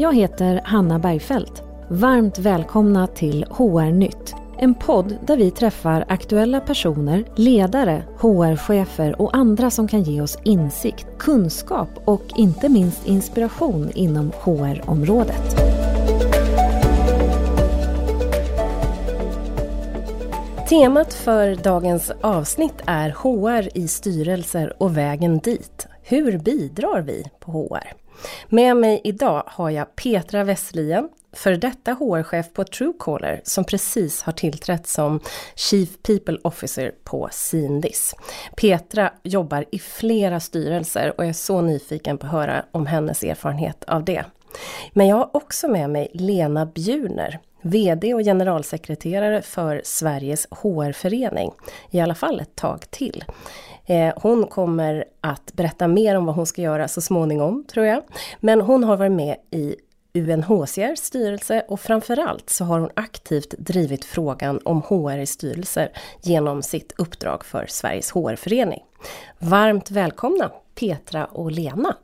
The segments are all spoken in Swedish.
Jag heter Hanna Bergfeldt. Varmt välkomna till HR-nytt. En podd där vi träffar aktuella personer, ledare, HR-chefer och andra som kan ge oss insikt, kunskap och inte minst inspiration inom HR-området. Temat för dagens avsnitt är HR i styrelser och vägen dit. Hur bidrar vi på HR? Med mig idag har jag Petra Wesslien, för detta HR-chef på Truecaller som precis har tillträtt som Chief People Officer på Sindis. Petra jobbar i flera styrelser och jag är så nyfiken på att höra om hennes erfarenhet av det. Men jag har också med mig Lena Bjurner, VD och generalsekreterare för Sveriges HR-förening, i alla fall ett tag till. Eh, hon kommer att berätta mer om vad hon ska göra så småningom, tror jag. Men hon har varit med i UNHCRs styrelse och framförallt så har hon aktivt drivit frågan om HR i styrelser genom sitt uppdrag för Sveriges HR-förening. Varmt välkomna Petra och Lena!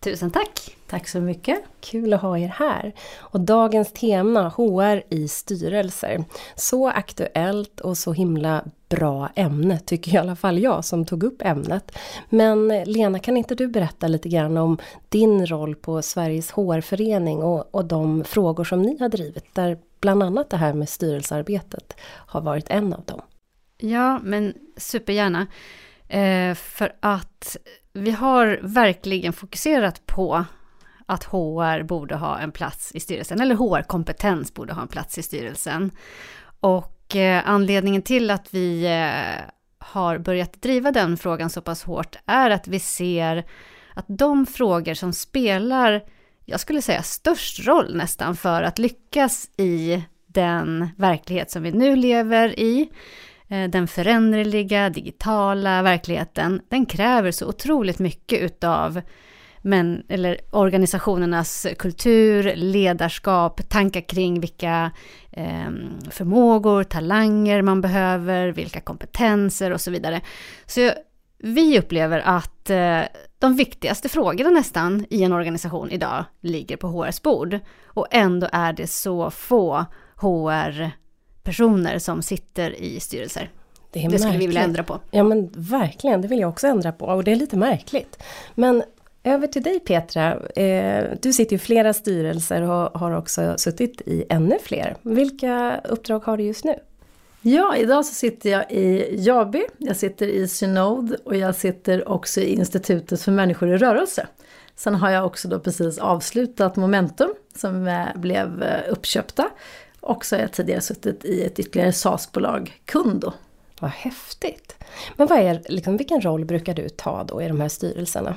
Tusen tack! Tack så mycket! Kul att ha er här! Och dagens tema, HR i styrelser. Så aktuellt och så himla bra ämne, tycker i alla fall jag som tog upp ämnet. Men Lena, kan inte du berätta lite grann om din roll på Sveriges HR-förening och, och de frågor som ni har drivit, där bland annat det här med styrelsearbetet har varit en av dem? Ja, men supergärna. Eh, för att vi har verkligen fokuserat på att HR borde ha en plats i styrelsen, eller HR-kompetens borde ha en plats i styrelsen. Och och eh, anledningen till att vi eh, har börjat driva den frågan så pass hårt är att vi ser att de frågor som spelar, jag skulle säga störst roll nästan för att lyckas i den verklighet som vi nu lever i, eh, den föränderliga, digitala verkligheten, den kräver så otroligt mycket utav men, eller organisationernas kultur, ledarskap, tankar kring vilka eh, förmågor, talanger man behöver, vilka kompetenser och så vidare. Så vi upplever att eh, de viktigaste frågorna nästan i en organisation idag ligger på HRs bord. Och ändå är det så få HR personer som sitter i styrelser. Det, det skulle vi vilja ändra på. Ja men verkligen, det vill jag också ändra på och det är lite märkligt. Men över till dig Petra. Eh, du sitter i flera styrelser och har också suttit i ännu fler. Vilka uppdrag har du just nu? Ja, idag så sitter jag i Jabi, jag sitter i Synod och jag sitter också i Institutet för människor i rörelse. Sen har jag också då precis avslutat Momentum som eh, blev eh, uppköpta och så har jag tidigare suttit i ett ytterligare SAS-bolag, Kundo. Vad häftigt! Men vad är, liksom, vilken roll brukar du ta då i de här styrelserna?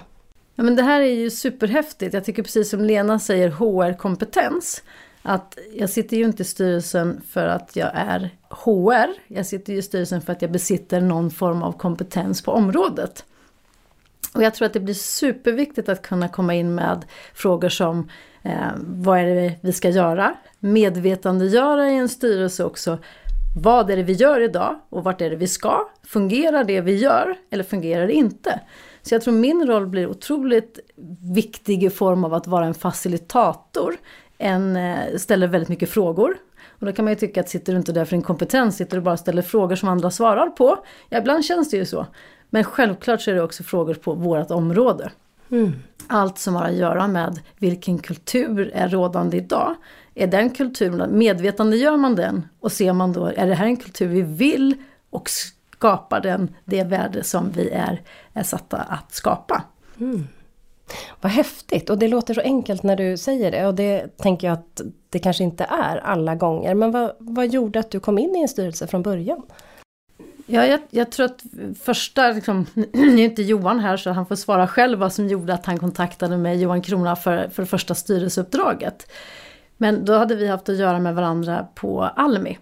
Ja, men det här är ju superhäftigt. Jag tycker precis som Lena säger, HR-kompetens. Att jag sitter ju inte i styrelsen för att jag är HR. Jag sitter ju i styrelsen för att jag besitter någon form av kompetens på området. Och jag tror att det blir superviktigt att kunna komma in med frågor som eh, vad är det vi ska göra? Medvetandegöra i en styrelse också. Vad är det vi gör idag och vart är det vi ska? Fungerar det vi gör eller fungerar det inte? Så jag tror min roll blir otroligt viktig i form av att vara en facilitator. En eh, ställer väldigt mycket frågor. Och då kan man ju tycka att sitter du inte där för din kompetens, sitter du bara och ställer frågor som andra svarar på. Ja, ibland känns det ju så. Men självklart så är det också frågor på vårt område. Mm. Allt som har att göra med vilken kultur är rådande idag. Är den kulturen, medvetandegör man den och ser man då, är det här en kultur vi vill och skapar den det värde som vi är, är satta att skapa. Mm. Vad häftigt! Och det låter så enkelt när du säger det och det tänker jag att det kanske inte är alla gånger. Men vad, vad gjorde att du kom in i en styrelse från början? Ja, jag, jag, tror att första, liksom, nu är inte Johan här så han får svara själv vad som gjorde att han kontaktade mig, Johan Krona, för, för första styrelseuppdraget. Men då hade vi haft att göra med varandra på Almi.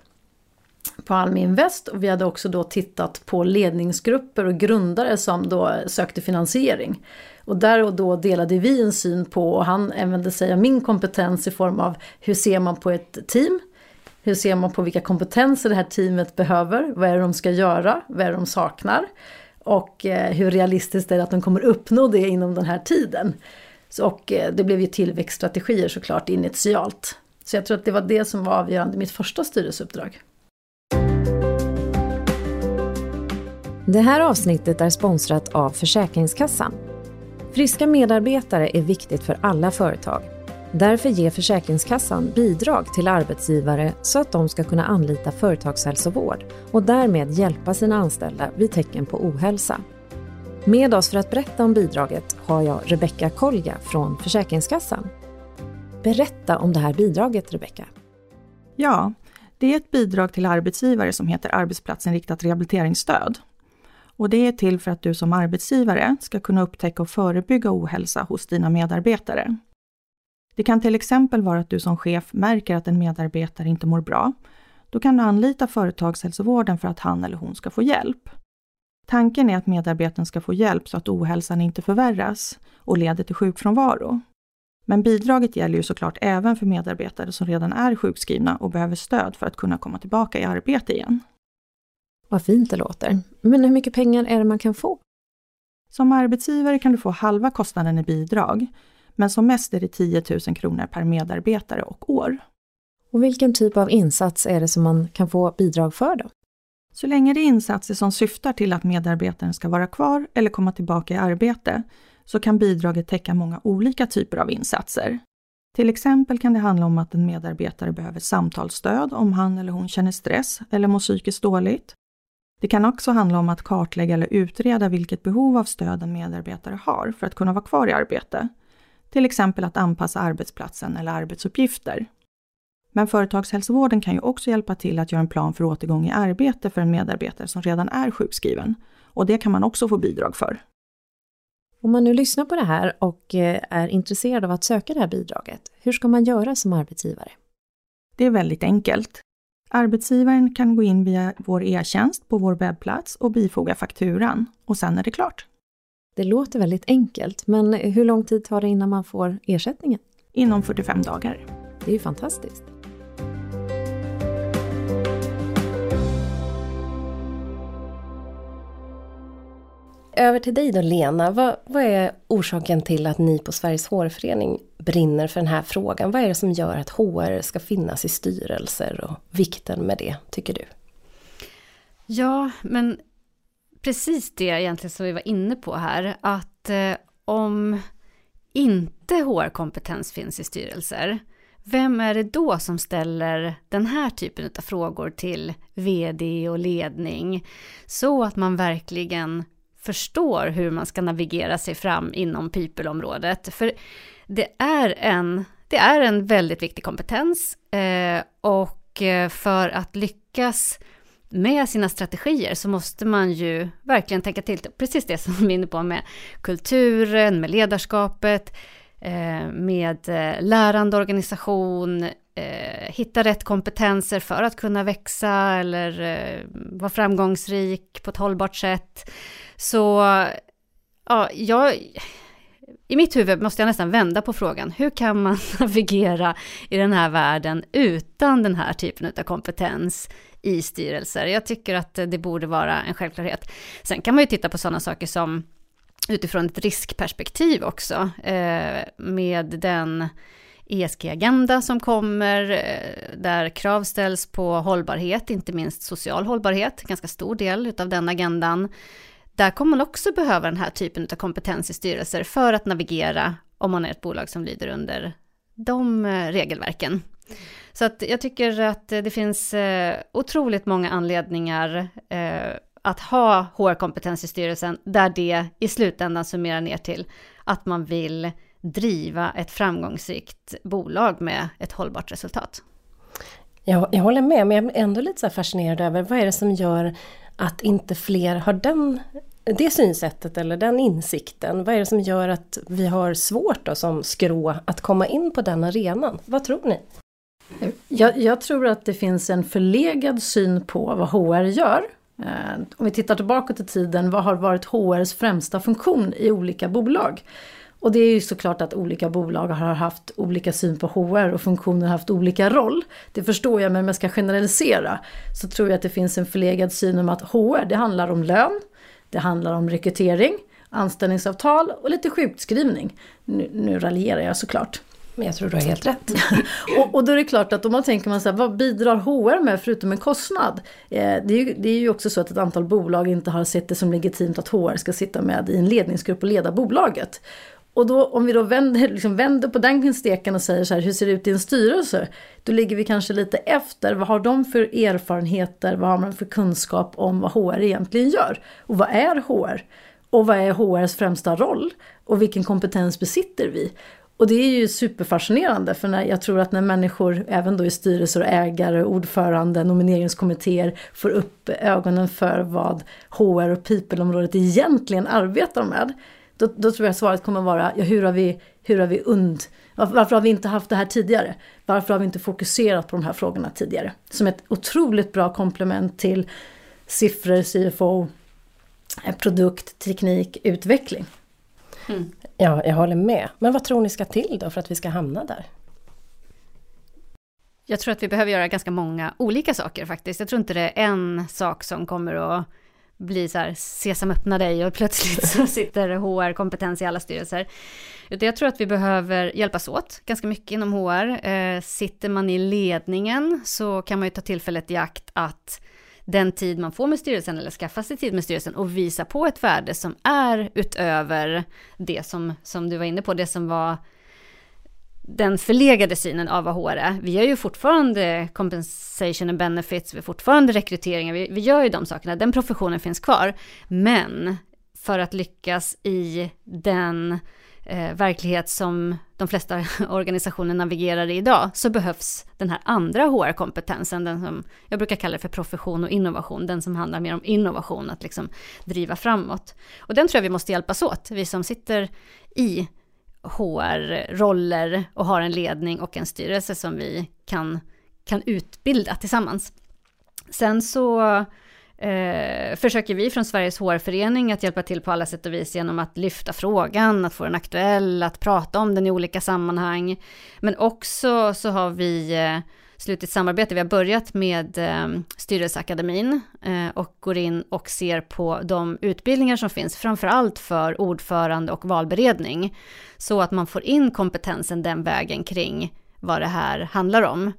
På Almi Invest och vi hade också då tittat på ledningsgrupper och grundare som då sökte finansiering. Och där och då delade vi en syn på, och han använde sig av min kompetens i form av hur ser man på ett team? Hur ser man på vilka kompetenser det här teamet behöver? Vad är det de ska göra? Vad är det de saknar? Och eh, hur realistiskt är det att de kommer uppnå det inom den här tiden? Så, och eh, det blev ju tillväxtstrategier såklart initialt. Så jag tror att det var det som var avgörande i mitt första styrelseuppdrag. Det här avsnittet är sponsrat av Försäkringskassan. Friska medarbetare är viktigt för alla företag. Därför ger Försäkringskassan bidrag till arbetsgivare så att de ska kunna anlita företagshälsovård och därmed hjälpa sina anställda vid tecken på ohälsa. Med oss för att berätta om bidraget har jag Rebecka Kolja från Försäkringskassan. Berätta om det här bidraget, Rebecka. Ja, det är ett bidrag till arbetsgivare som heter arbetsplatsinriktat rehabiliteringsstöd. Och det är till för att du som arbetsgivare ska kunna upptäcka och förebygga ohälsa hos dina medarbetare. Det kan till exempel vara att du som chef märker att en medarbetare inte mår bra. Då kan du anlita företagshälsovården för att han eller hon ska få hjälp. Tanken är att medarbetaren ska få hjälp så att ohälsan inte förvärras och leder till sjukfrånvaro. Men bidraget gäller ju såklart även för medarbetare som redan är sjukskrivna och behöver stöd för att kunna komma tillbaka i arbete igen. Vad fint det låter. Men hur mycket pengar är det man kan få? Som arbetsgivare kan du få halva kostnaden i bidrag, men som mest är det 10 000 kronor per medarbetare och år. Och vilken typ av insats är det som man kan få bidrag för då? Så länge det är insatser som syftar till att medarbetaren ska vara kvar eller komma tillbaka i arbete, så kan bidraget täcka många olika typer av insatser. Till exempel kan det handla om att en medarbetare behöver samtalsstöd om han eller hon känner stress eller mår psykiskt dåligt. Det kan också handla om att kartlägga eller utreda vilket behov av stöd en medarbetare har för att kunna vara kvar i arbete. Till exempel att anpassa arbetsplatsen eller arbetsuppgifter. Men företagshälsovården kan ju också hjälpa till att göra en plan för återgång i arbete för en medarbetare som redan är sjukskriven. Och det kan man också få bidrag för. Om man nu lyssnar på det här och eh, är intresserad av att söka det här bidraget, hur ska man göra som arbetsgivare? Det är väldigt enkelt. Arbetsgivaren kan gå in via vår e-tjänst på vår webbplats och bifoga fakturan och sen är det klart. Det låter väldigt enkelt, men hur lång tid tar det innan man får ersättningen? Inom 45 dagar. Det är ju fantastiskt. Över till dig då Lena, vad, vad, är orsaken till att ni på Sveriges hårförening brinner för den här frågan? Vad är det som gör att HR ska finnas i styrelser och vikten med det, tycker du? Ja, men precis det egentligen som vi var inne på här, att eh, om inte HR-kompetens finns i styrelser, vem är det då som ställer den här typen av frågor till vd och ledning? Så att man verkligen förstår hur man ska navigera sig fram inom people-området. För det är en, det är en väldigt viktig kompetens eh, och eh, för att lyckas med sina strategier så måste man ju verkligen tänka till, precis det som vi är inne på med kulturen, med ledarskapet, eh, med eh, lärande organisation, eh, hitta rätt kompetenser för att kunna växa eller eh, vara framgångsrik på ett hållbart sätt. Så ja, jag, i mitt huvud måste jag nästan vända på frågan. Hur kan man navigera i den här världen utan den här typen av kompetens i styrelser? Jag tycker att det borde vara en självklarhet. Sen kan man ju titta på sådana saker som utifrån ett riskperspektiv också, eh, med den ESG-agenda som kommer, eh, där krav ställs på hållbarhet, inte minst social hållbarhet, ganska stor del av den agendan. Där kommer man också behöva den här typen av kompetens i styrelser för att navigera om man är ett bolag som lyder under de eh, regelverken. Så att jag tycker att det finns eh, otroligt många anledningar att ha HR-kompetens i styrelsen, där det i slutändan summerar ner till att man vill driva ett framgångsrikt bolag med ett hållbart resultat. Jag, jag håller med, men jag är ändå lite så fascinerad över vad är det som gör att inte fler har den, det synsättet eller den insikten? Vad är det som gör att vi har svårt då som skrå att komma in på den arenan? Vad tror ni? Jag, jag tror att det finns en förlegad syn på vad HR gör. Eh, om vi tittar tillbaka till tiden, vad har varit HRs främsta funktion i olika bolag? Och det är ju såklart att olika bolag har haft olika syn på HR och funktioner har haft olika roll. Det förstår jag, men om jag ska generalisera så tror jag att det finns en förlegad syn om att HR, det handlar om lön, det handlar om rekrytering anställningsavtal och lite sjukskrivning. Nu, nu raljerar jag såklart. Men jag tror du har helt rätt. och, och, då är det klart att om man tänker man så här, vad bidrar HR med förutom en kostnad? Eh, det, är ju, det är ju också så att ett antal bolag inte har sett det som legitimt att HR ska sitta med i en ledningsgrupp och leda bolaget. Och då, om vi då vänder, liksom vänder på den steken och säger så här, hur ser det ut i en styrelse? Då ligger vi kanske lite efter. Vad har de för erfarenheter? Vad har man för kunskap om vad HR egentligen gör? Och vad är HR? Och vad är HRs främsta roll? Och vilken kompetens besitter vi? Och det är ju superfascinerande för när, jag tror att när människor, även då i styrelser och ägare, ordförande, nomineringskommittéer får upp ögonen för vad HR och people-området egentligen arbetar med. Då, då, tror jag svaret kommer vara, ja, hur har vi, hur har vi und, varför har vi inte haft det här tidigare? Varför har vi inte fokuserat på de här frågorna tidigare? Som ett otroligt bra komplement till siffror, CFO, eh, produkt, teknik, utveckling. Mm. Ja, jag håller med. Men vad tror ni ska till då för att vi ska hamna där? Jag tror att vi behöver göra ganska många olika saker faktiskt. Jag tror inte det är en sak som kommer att bli så här, sesam öppna dig och plötsligt så sitter HR-kompetens i alla styrelser. Utan jag tror att vi behöver hjälpas åt ganska mycket inom HR. Eh, sitter man i ledningen så kan man ju ta tillfället i akt att den tid man får med styrelsen eller skaffa sig tid med styrelsen och visa på ett värde som är utöver det som, som du var inne på, det som var den förlegade synen av vad HR är. Vi gör ju fortfarande compensation and benefits, vi har fortfarande rekryteringar, vi, vi gör ju de sakerna, den professionen finns kvar. Men för att lyckas i den eh, verklighet som de flesta organisationer navigerar i idag, så behövs den här andra HR-kompetensen, den som jag brukar kalla för profession och innovation, den som handlar mer om innovation, att liksom driva framåt. Och den tror jag vi måste hjälpas åt, vi som sitter i HR-roller och har en ledning och en styrelse som vi kan, kan utbilda tillsammans. Sen så eh, försöker vi från Sveriges HR-förening att hjälpa till på alla sätt och vis genom att lyfta frågan, att få den aktuell, att prata om den i olika sammanhang. Men också så har vi eh, slutit samarbete. Vi har börjat med eh, Styrelseakademin eh, och går in och ser på de utbildningar som finns, framförallt för ordförande och valberedning, så att man får in kompetensen den vägen kring vad det här handlar om.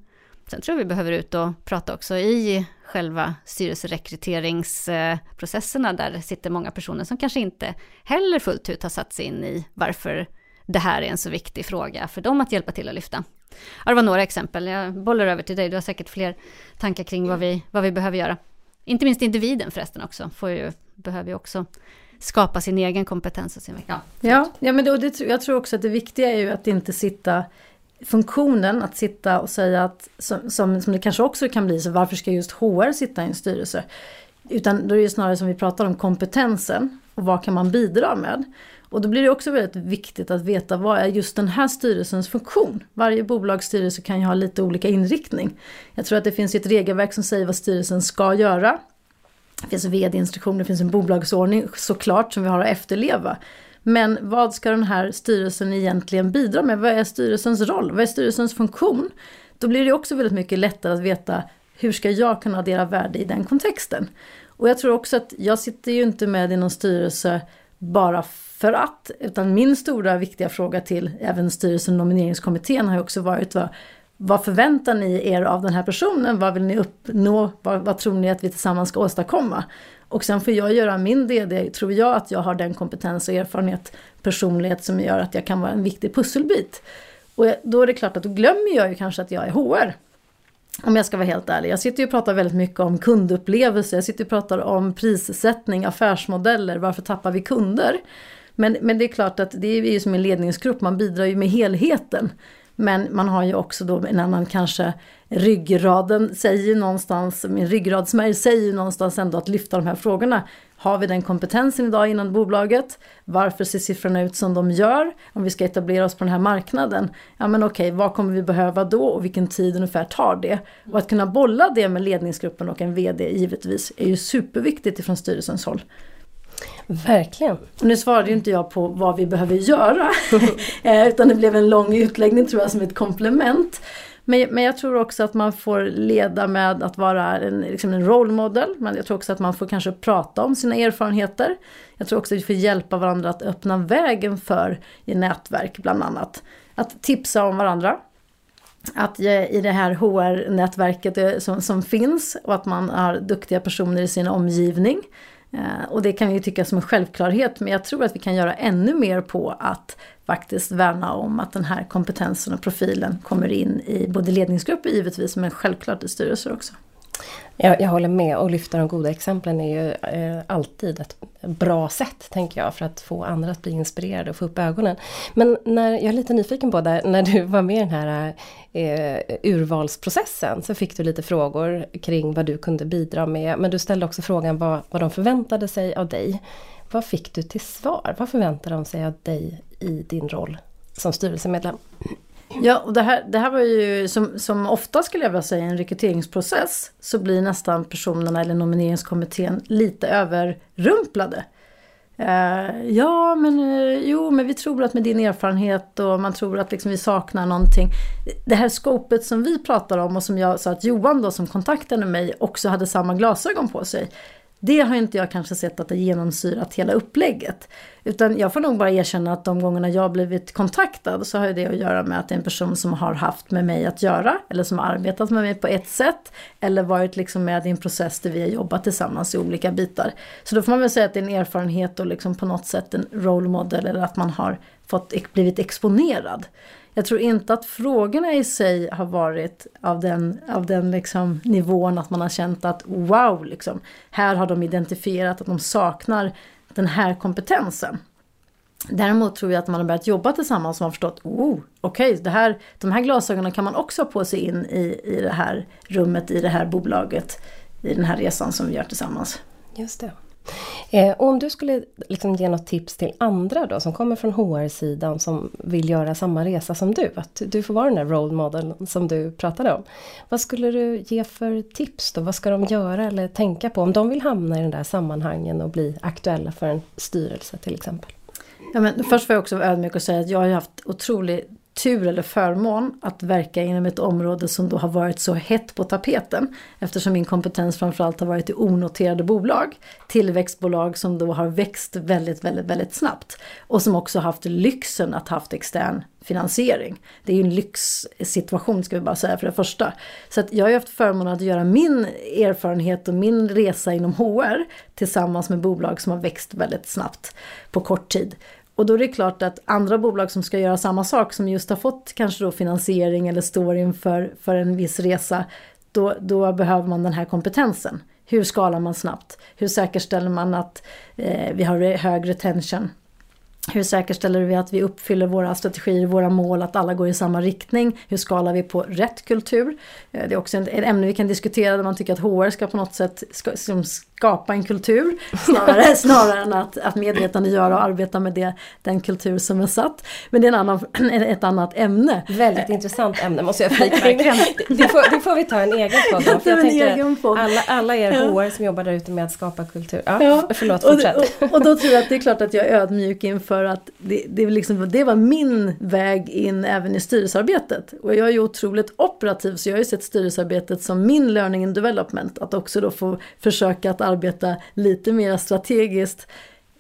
Sen tror jag vi behöver ut och prata också i själva styrelserekryteringsprocesserna, eh, där sitter många personer som kanske inte heller fullt ut har satt sig in i varför det här är en så viktig fråga för dem att hjälpa till att lyfta. Ja, det var några exempel. Jag bollar över till dig. Du har säkert fler tankar kring vad vi, vad vi behöver göra. Inte minst individen förresten också, får ju, behöver ju också skapa sin egen kompetens och sin ja, ja, ja, men det, det, jag tror också att det viktiga är ju att inte sitta funktionen att sitta och säga att, som, som, som det kanske också kan bli, så varför ska just HR sitta i en styrelse? Utan då är det snarare som vi pratar om kompetensen och vad kan man bidra med? Och då blir det också väldigt viktigt att veta vad är just den här styrelsens funktion. Varje bolagsstyrelse kan ju ha lite olika inriktning. Jag tror att det finns ett regelverk som säger vad styrelsen ska göra. Det finns vd-instruktioner, det finns en bolagsordning såklart som vi har att efterleva. Men vad ska den här styrelsen egentligen bidra med? Vad är styrelsens roll? Vad är styrelsens funktion? Då blir det också väldigt mycket lättare att veta hur ska jag kunna addera värde i den kontexten? Och jag tror också att jag sitter ju inte med i någon styrelse bara för att, utan min stora viktiga fråga till även styrelsen och nomineringskommittén har ju också varit vad, vad förväntar ni er av den här personen? Vad vill ni uppnå? Vad, vad tror ni att vi tillsammans ska åstadkomma? Och sen får jag göra min DD, tror jag att jag har den kompetens och erfarenhet, personlighet som gör att jag kan vara en viktig pusselbit. Och då är det klart att då glömmer jag ju kanske att jag är HR. Om jag ska vara helt ärlig. Jag sitter ju och pratar väldigt mycket om kundupplevelse, jag sitter och pratar om prissättning, affärsmodeller, varför tappar vi kunder? Men, men det är klart att det är ju som en ledningsgrupp, man bidrar ju med helheten. Men man har ju också då en annan kanske ryggraden säger någonstans, min ryggradsmärg säger någonstans ändå att lyfta de här frågorna. Har vi den kompetensen idag inom bolaget? Varför ser siffrorna ut som de gör? Om vi ska etablera oss på den här marknaden. Ja men okej, vad kommer vi behöva då och vilken tid ungefär tar det? Och att kunna bolla det med ledningsgruppen och en VD givetvis är ju superviktigt ifrån styrelsens håll. Verkligen. Nu svarade ju inte jag på vad vi behöver göra. Eh, utan det blev en lång utläggning tror jag som ett komplement. Men, men jag tror också att man får leda med att vara en, liksom en role model. Men jag tror också att man får kanske prata om sina erfarenheter. Jag tror också att vi får hjälpa varandra att öppna vägen för i nätverk bland annat. Att tipsa om varandra. Att i det här HR-nätverket eh, som, som finns och att man har duktiga personer i sin omgivning. Eh, och det kan vi ju tycka som en självklarhet men jag tror att vi kan göra ännu mer på att faktiskt värna om att den här kompetensen och profilen kommer in i både ledningsgrupper givetvis men självklart i styrelser också. Jag, jag håller med och lyfta de goda exemplen är ju eh, alltid ett bra sätt, tänker jag, för att få andra att bli inspirerade och få upp ögonen. Men när, jag är lite nyfiken på det, när du var med i den här eh, urvalsprocessen så fick du lite frågor kring vad du kunde bidra med. Men du ställde också frågan vad, vad de förväntade sig av dig. Vad fick du till svar? Vad förväntade de sig av dig i din roll som styrelsemedlem? Ja, och det här, det här var ju som, som ofta skulle jag vilja säga en rekryteringsprocess så blir nästan personerna eller nomineringskommittén lite överrumplade. Eh, ja, men eh, jo, men vi tror att med din erfarenhet och man tror att liksom vi saknar någonting. Det här skopet som vi pratar om och som jag sa att Johan då som kontaktade mig också hade samma glasögon på sig. Det har inte jag kanske sett att det genomsyrat hela upplägget. Utan jag får nog bara erkänna att de gångerna jag blivit kontaktad så har det att göra med att det är en person som har haft med mig att göra. Eller som har arbetat med mig på ett sätt. Eller varit liksom med i en process där vi har jobbat tillsammans i olika bitar. Så då får man väl säga att det är en erfarenhet och liksom på något sätt en role model. Eller att man har fått, blivit exponerad. Jag tror inte att frågorna i sig har varit av den, av den liksom nivån att man har känt att wow, liksom, här har de identifierat att de saknar den här kompetensen. Däremot tror jag att man har börjat jobba tillsammans och man har förstått, oh, okej, okay, här, de här glasögonen kan man också ha på sig in i, i det här rummet, i det här bolaget, i den här resan som vi gör tillsammans. Just det. Eh, om du skulle liksom ge något tips till andra då som kommer från HR-sidan som vill göra samma resa som du, att du får vara den där role model som du pratade om. Vad skulle du ge för tips då? Vad ska de göra eller tänka på om de vill hamna i den där sammanhangen och bli aktuella för en styrelse till exempel? Ja, men först får jag också vara ödmjuk och säga att jag har haft otrolig tur eller förmån att verka inom ett område som då har varit så hett på tapeten. Eftersom min kompetens framförallt har varit i onoterade bolag. Tillväxtbolag som då har växt väldigt, väldigt, väldigt snabbt. Och som också haft lyxen att haft extern finansiering. Det är ju en lyxsituation ska vi bara säga för det första. Så att jag har haft förmånen att göra min erfarenhet och min resa inom HR tillsammans med bolag som har växt väldigt snabbt på kort tid. Och då är det klart att andra bolag som ska göra samma sak som just har fått kanske då finansiering eller står inför för en viss resa. Då, då behöver man den här kompetensen. Hur skalar man snabbt? Hur säkerställer man att eh, vi har hög retention? Hur säkerställer vi att vi uppfyller våra strategier, våra mål, att alla går i samma riktning? Hur skalar vi på rätt kultur? Eh, det är också ett ämne vi kan diskutera där man tycker att HR ska på något sätt ska, skapa en kultur snarare, snarare än att, att medvetandegöra och arbeta med det, den kultur som är satt. Men det är en annan, ett annat ämne. Väldigt intressant ämne måste jag flika in. Det får, det får vi ta en egen podd om. För jag tänker alla, alla er. HR som jobbar där ute med att skapa kultur. Ja, ja. Förlåt, fortsätt. Och, och, och, då tror jag att det är klart att jag är ödmjuk inför för att det, det, liksom, det var min väg in även i styrelsearbetet. Och jag är ju otroligt operativ så jag har ju sett styrelsearbetet som min learning and development. Att också då få försöka att arbeta lite mer strategiskt.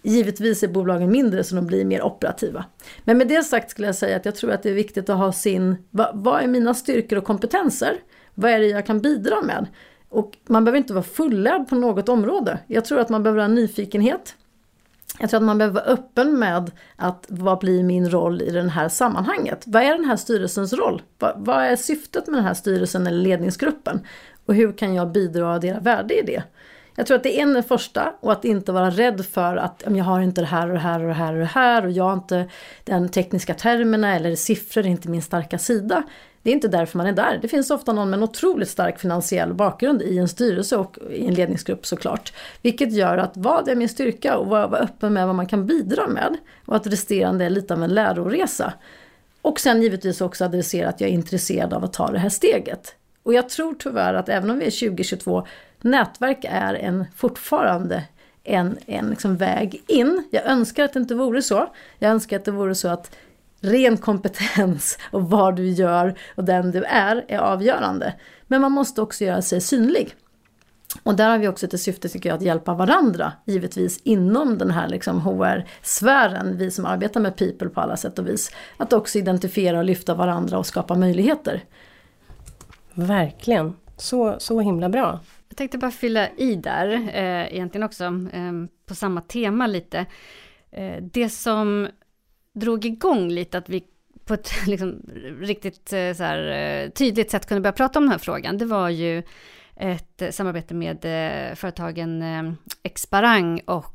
Givetvis är bolagen mindre så de blir mer operativa. Men med det sagt skulle jag säga att jag tror att det är viktigt att ha sin, vad, vad är mina styrkor och kompetenser? Vad är det jag kan bidra med? Och man behöver inte vara fullärd på något område. Jag tror att man behöver ha nyfikenhet. Jag tror att man behöver vara öppen med att vad blir min roll i det här sammanhanget? Vad är den här styrelsens roll? Vad, vad är syftet med den här styrelsen eller ledningsgruppen? Och hur kan jag bidra och addera värde i det? Jag tror att det är en första och att inte vara rädd för att jag har inte det här och det här och det här och det här och jag har inte den tekniska termerna eller siffror är inte min starka sida. Det är inte därför man är där. Det finns ofta någon med en otroligt stark finansiell bakgrund i en styrelse och i en ledningsgrupp såklart. Vilket gör att vad är min styrka och vara öppen med vad man kan bidra med. Och att resterande är lite av en läroresa. Och sen givetvis också adressera att jag är intresserad av att ta det här steget. Och jag tror tyvärr att även om vi är 2022 nätverk är en, fortfarande en, en liksom väg in. Jag önskar att det inte vore så. Jag önskar att det vore så att ren kompetens och vad du gör och den du är är avgörande. Men man måste också göra sig synlig. Och där har vi också till syfte tycker jag att hjälpa varandra, givetvis inom den här liksom HR-sfären, vi som arbetar med people på alla sätt och vis. Att också identifiera och lyfta varandra och skapa möjligheter. Verkligen, så, så himla bra. Jag tänkte bara fylla i där, eh, egentligen också, eh, på samma tema lite. Eh, det som drog igång lite att vi på ett liksom, riktigt eh, så här, eh, tydligt sätt kunde börja prata om den här frågan, det var ju ett eh, samarbete med företagen Exparang och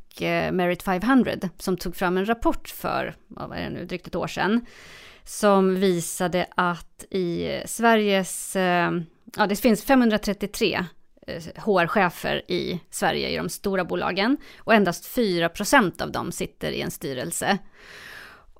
Merit 500 som tog fram en rapport för, vad är det nu, drygt ett år sedan som visade att i Sveriges, ja det finns 533 HR-chefer i Sverige i de stora bolagen och endast 4% av dem sitter i en styrelse.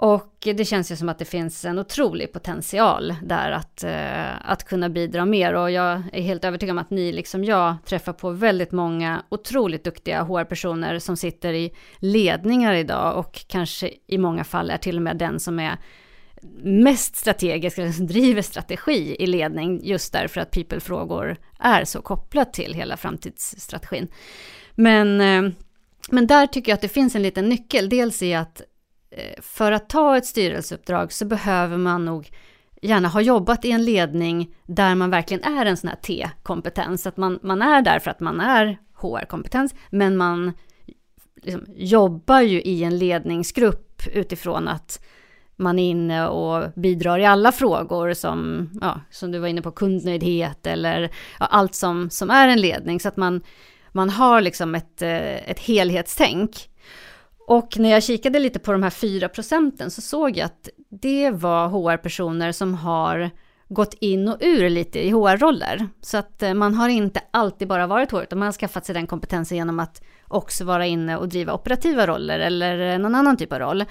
Och det känns ju som att det finns en otrolig potential där att, eh, att kunna bidra mer. Och jag är helt övertygad om att ni, liksom jag, träffar på väldigt många otroligt duktiga HR-personer som sitter i ledningar idag och kanske i många fall är till och med den som är mest strategisk, eller som driver strategi i ledning, just därför att people-frågor är så kopplat till hela framtidsstrategin. Men, eh, men där tycker jag att det finns en liten nyckel, dels i att Eh, för att ta ett styrelseuppdrag så behöver man nog gärna ha jobbat i en ledning där man verkligen är en sån här T-kompetens. Att man, man är där för att man är HR-kompetens, men man liksom jobbar ju i en ledningsgrupp utifrån att man är inne och bidrar i alla frågor som, ja, som du var inne på, kundnöjdhet eller ja, allt som, som är en ledning. Så att man, man har liksom ett, eh, ett helhetstänk. Och när jag kikade lite på de här 4 procenten så såg jag att det var HR-personer som har gått in och ur lite i HR-roller. Så att eh, man har inte alltid bara varit HR, utan man har skaffat sig den kompetensen genom att också vara inne och driva operativa roller eller någon annan typ av roll.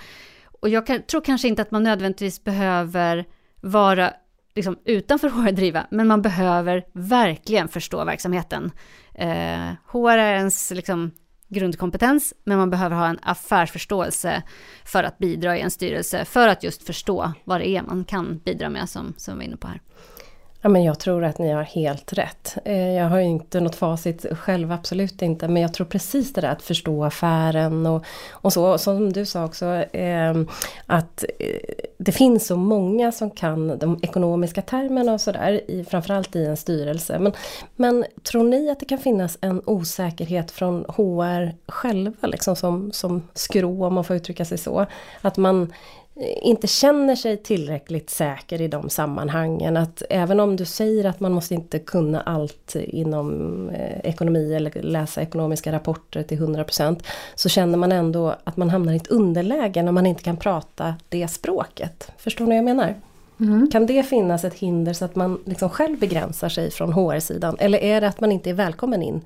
Och jag kan, tror kanske inte att man nödvändigtvis behöver vara liksom, utanför HR driva, men man behöver verkligen förstå verksamheten. Eh, HR är ens liksom, grundkompetens, men man behöver ha en affärsförståelse för att bidra i en styrelse, för att just förstå vad det är man kan bidra med, som, som vi var inne på här. Ja, men jag tror att ni har helt rätt. Eh, jag har ju inte något facit själv, absolut inte. Men jag tror precis det där att förstå affären och, och så. Som du sa också, ehm, eh, att det finns så många som kan de ekonomiska termerna och sådär, framförallt i en styrelse. Men, men tror ni att det kan finnas en osäkerhet från HR själva, liksom som, som skrå om man får uttrycka sig så? Att man inte känner sig tillräckligt säker i de sammanhangen. Att även om du säger att man måste inte kunna allt inom eh, ekonomi eller läsa ekonomiska rapporter till 100% så känner man ändå att man hamnar i ett underläge när man inte kan prata det språket. Förstår ni vad jag menar? Mm. Kan det finnas ett hinder så att man liksom själv begränsar sig från HR-sidan? Eller är det att man inte är välkommen in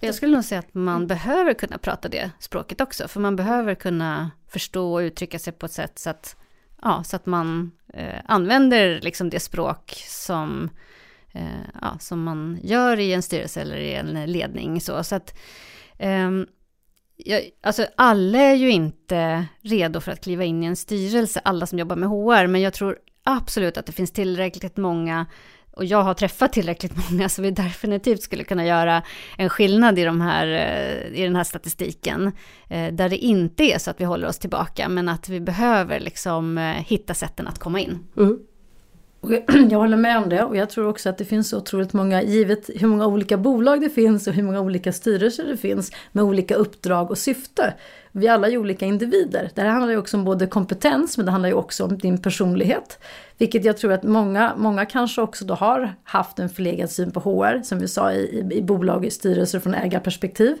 jag skulle nog säga att man behöver kunna prata det språket också, för man behöver kunna förstå och uttrycka sig på ett sätt så att, ja, så att man eh, använder liksom det språk som, eh, ja, som man gör i en styrelse eller i en ledning. Så, så att, eh, jag, alltså alla är ju inte redo för att kliva in i en styrelse, alla som jobbar med HR, men jag tror absolut att det finns tillräckligt många och jag har träffat tillräckligt många så vi definitivt skulle kunna göra en skillnad i, de här, eh, i den här statistiken. Eh, där det inte är så att vi håller oss tillbaka, men att vi behöver liksom eh, hitta sätten att komma in. Mm. Jag håller med om det och jag tror också att det finns otroligt många, givet hur många olika bolag det finns och hur många olika styrelser det finns med olika uppdrag och syfte. Vi alla är ju olika individer. Det här handlar ju också om både kompetens men det handlar ju också om din personlighet. Vilket jag tror att många, många kanske också då har haft en förlegad syn på HR, som vi sa i, i, i bolag, i styrelser från ägarperspektiv.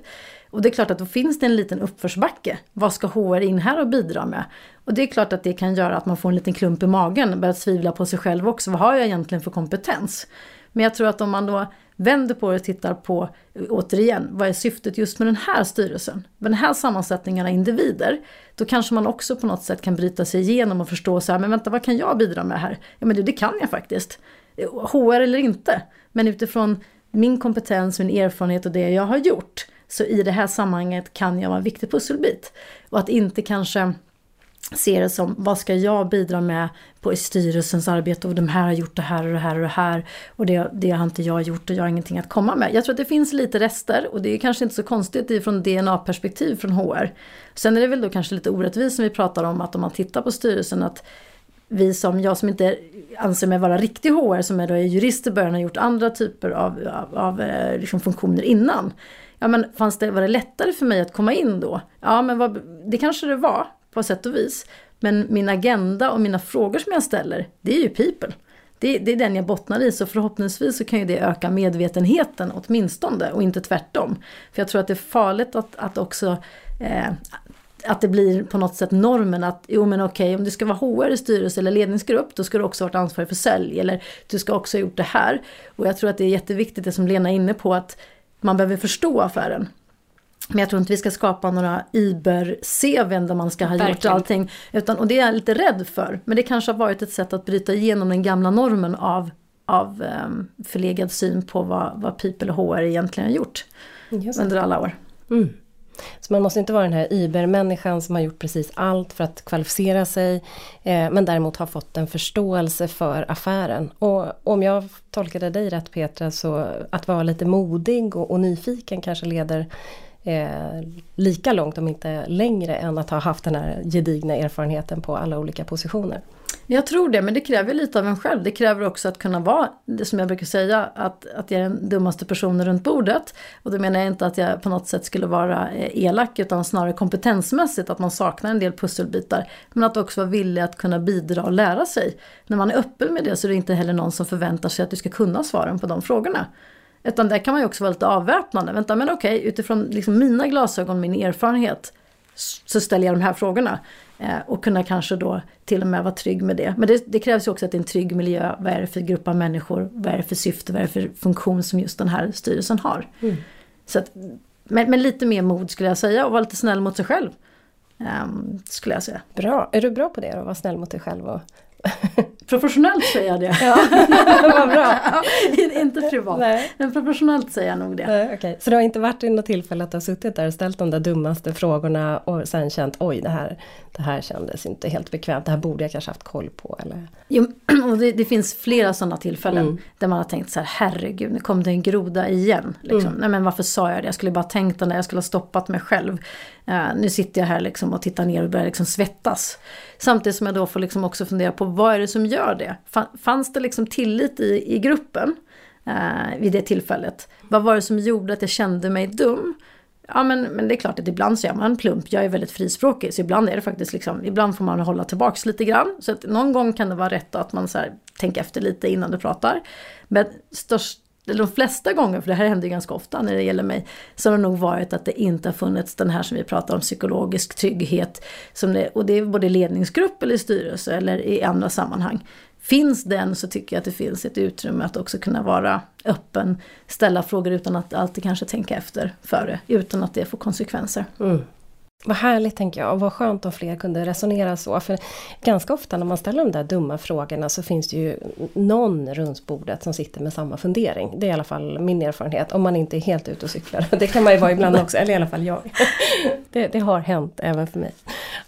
Och det är klart att då finns det en liten uppförsbacke. Vad ska HR in här och bidra med? Och det är klart att det kan göra att man får en liten klump i magen, börjar tvivla på sig själv också. Vad har jag egentligen för kompetens? Men jag tror att om man då vänder på det och tittar på, återigen, vad är syftet just med den här styrelsen? Med den här sammansättningen av individer, då kanske man också på något sätt kan bryta sig igenom och förstå så här, men vänta, vad kan jag bidra med här? Ja, men det, det kan jag faktiskt. HR eller inte, men utifrån min kompetens, min erfarenhet och det jag har gjort, så i det här sammanhanget kan jag vara en viktig pusselbit. Och att inte kanske ser det som vad ska jag bidra med på i styrelsens arbete och de här har gjort det här och det här och det här och det, det har inte jag gjort och jag har ingenting att komma med. Jag tror att det finns lite rester och det är kanske inte så konstigt ifrån DNA-perspektiv från HR. Sen är det väl då kanske lite orättvist som vi pratar om att om man tittar på styrelsen att vi som, jag som inte anser mig vara riktig HR som är då är jurist i början har gjort andra typer av, av, av eh, liksom funktioner innan. Ja men fanns det, var det lättare för mig att komma in då? Ja men vad, det kanske det var på sätt och vis. Men min agenda och mina frågor som jag ställer, det är ju people. Det, det, är den jag bottnar i, så förhoppningsvis så kan ju det öka medvetenheten åtminstone och inte tvärtom. För jag tror att det är farligt att, att också eh, att det blir på något sätt normen att jo men okej om du ska vara HR i styrelse eller ledningsgrupp då ska du också ha varit ansvarig för sälj eller du ska också ha gjort det här. Och jag tror att det är jätteviktigt det som Lena är inne på att man behöver förstå affären. Men jag tror inte vi ska skapa några Iber-CVn där man ska ha Verkligen. gjort allting. Utan, och det är jag lite rädd för. Men det kanske har varit ett sätt att bryta igenom den gamla normen av, av um, förlegad syn på vad, vad People och HR egentligen har gjort under alla år. Mm. Så man måste inte vara den här Iber-människan som har gjort precis allt för att kvalificera sig. Eh, men däremot har fått en förståelse för affären. Och om jag tolkade dig rätt Petra, så att vara lite modig och, och nyfiken kanske leder eh, lika långt, om inte längre, än att ha haft den här gedigna erfarenheten på alla olika positioner. Jag tror det, men det kräver lite av en själv. Det kräver också att kunna vara, det som jag brukar säga, att, att jag är den dummaste personen runt bordet. Och då menar jag inte att jag på något sätt skulle vara eh, elak, utan snarare kompetensmässigt, att man saknar en del pusselbitar. Men att också vara villig att kunna bidra och lära sig. När man är öppen med det så är det inte heller någon som förväntar sig att du ska kunna svaren på de frågorna. Utan där kan man ju också vara lite avväpnande. Vänta men okej, utifrån liksom mina glasögon, min erfarenhet så ställer jag de här frågorna. Eh, och kunna kanske då till och med vara trygg med det. Men det, det, krävs ju också att det är en trygg miljö. Vad är det för grupp av människor? Vad är det för syfte? Vad är det för funktion som just den här styrelsen har? Mm. Så att, men, men, lite mer mod skulle jag säga och vara lite snäll mot sig själv. Um, skulle jag säga. Bra, är du bra på det då? Vara snäll mot dig själv och Professionellt säger jag det. Ja, vad bra. inte privat, Nej. men professionellt säger jag nog det. Nej, okay. Så det har inte varit i något tillfälle att du har suttit där och ställt de där dummaste frågorna och sen känt oj det här, det här kändes inte helt bekvämt, det här borde jag kanske haft koll på eller? Jo, och det, det finns flera sådana tillfällen mm. där man har tänkt så här herregud nu kom det en groda igen. Liksom. Mm. Nej men varför sa jag det? Jag skulle bara tänkt den där, jag skulle ha stoppat mig själv. Uh, nu sitter jag här liksom och tittar ner och börjar liksom svettas. Samtidigt som jag då får liksom också fundera på vad är det som gör det? Fanns det liksom tillit i, i gruppen uh, vid det tillfället? Vad var det som gjorde att jag kände mig dum? Ja men, men det är klart att ibland så är man plump. Jag är väldigt frispråkig så ibland är det faktiskt liksom, ibland får man hålla tillbaks lite grann. Så att någon gång kan det vara rätt att man så här, tänker efter lite innan du pratar. Men störst eller de flesta gånger, för det här händer ju ganska ofta när det gäller mig, så har det nog varit att det inte har funnits den här som vi pratar om, psykologisk trygghet. Som det, och det är både ledningsgrupp eller styrelse eller i andra sammanhang. Finns den så tycker jag att det finns ett utrymme att också kunna vara öppen, ställa frågor utan att alltid kanske tänka efter före, utan att det får konsekvenser. Mm. Vad härligt tänker jag och vad skönt om fler kunde resonera så. För ganska ofta när man ställer de där dumma frågorna så finns det ju någon runt bordet som sitter med samma fundering. Det är i alla fall min erfarenhet. Om man inte är helt ute och cyklar. Det kan man ju vara ibland också, eller i alla fall jag. Det, det har hänt även för mig.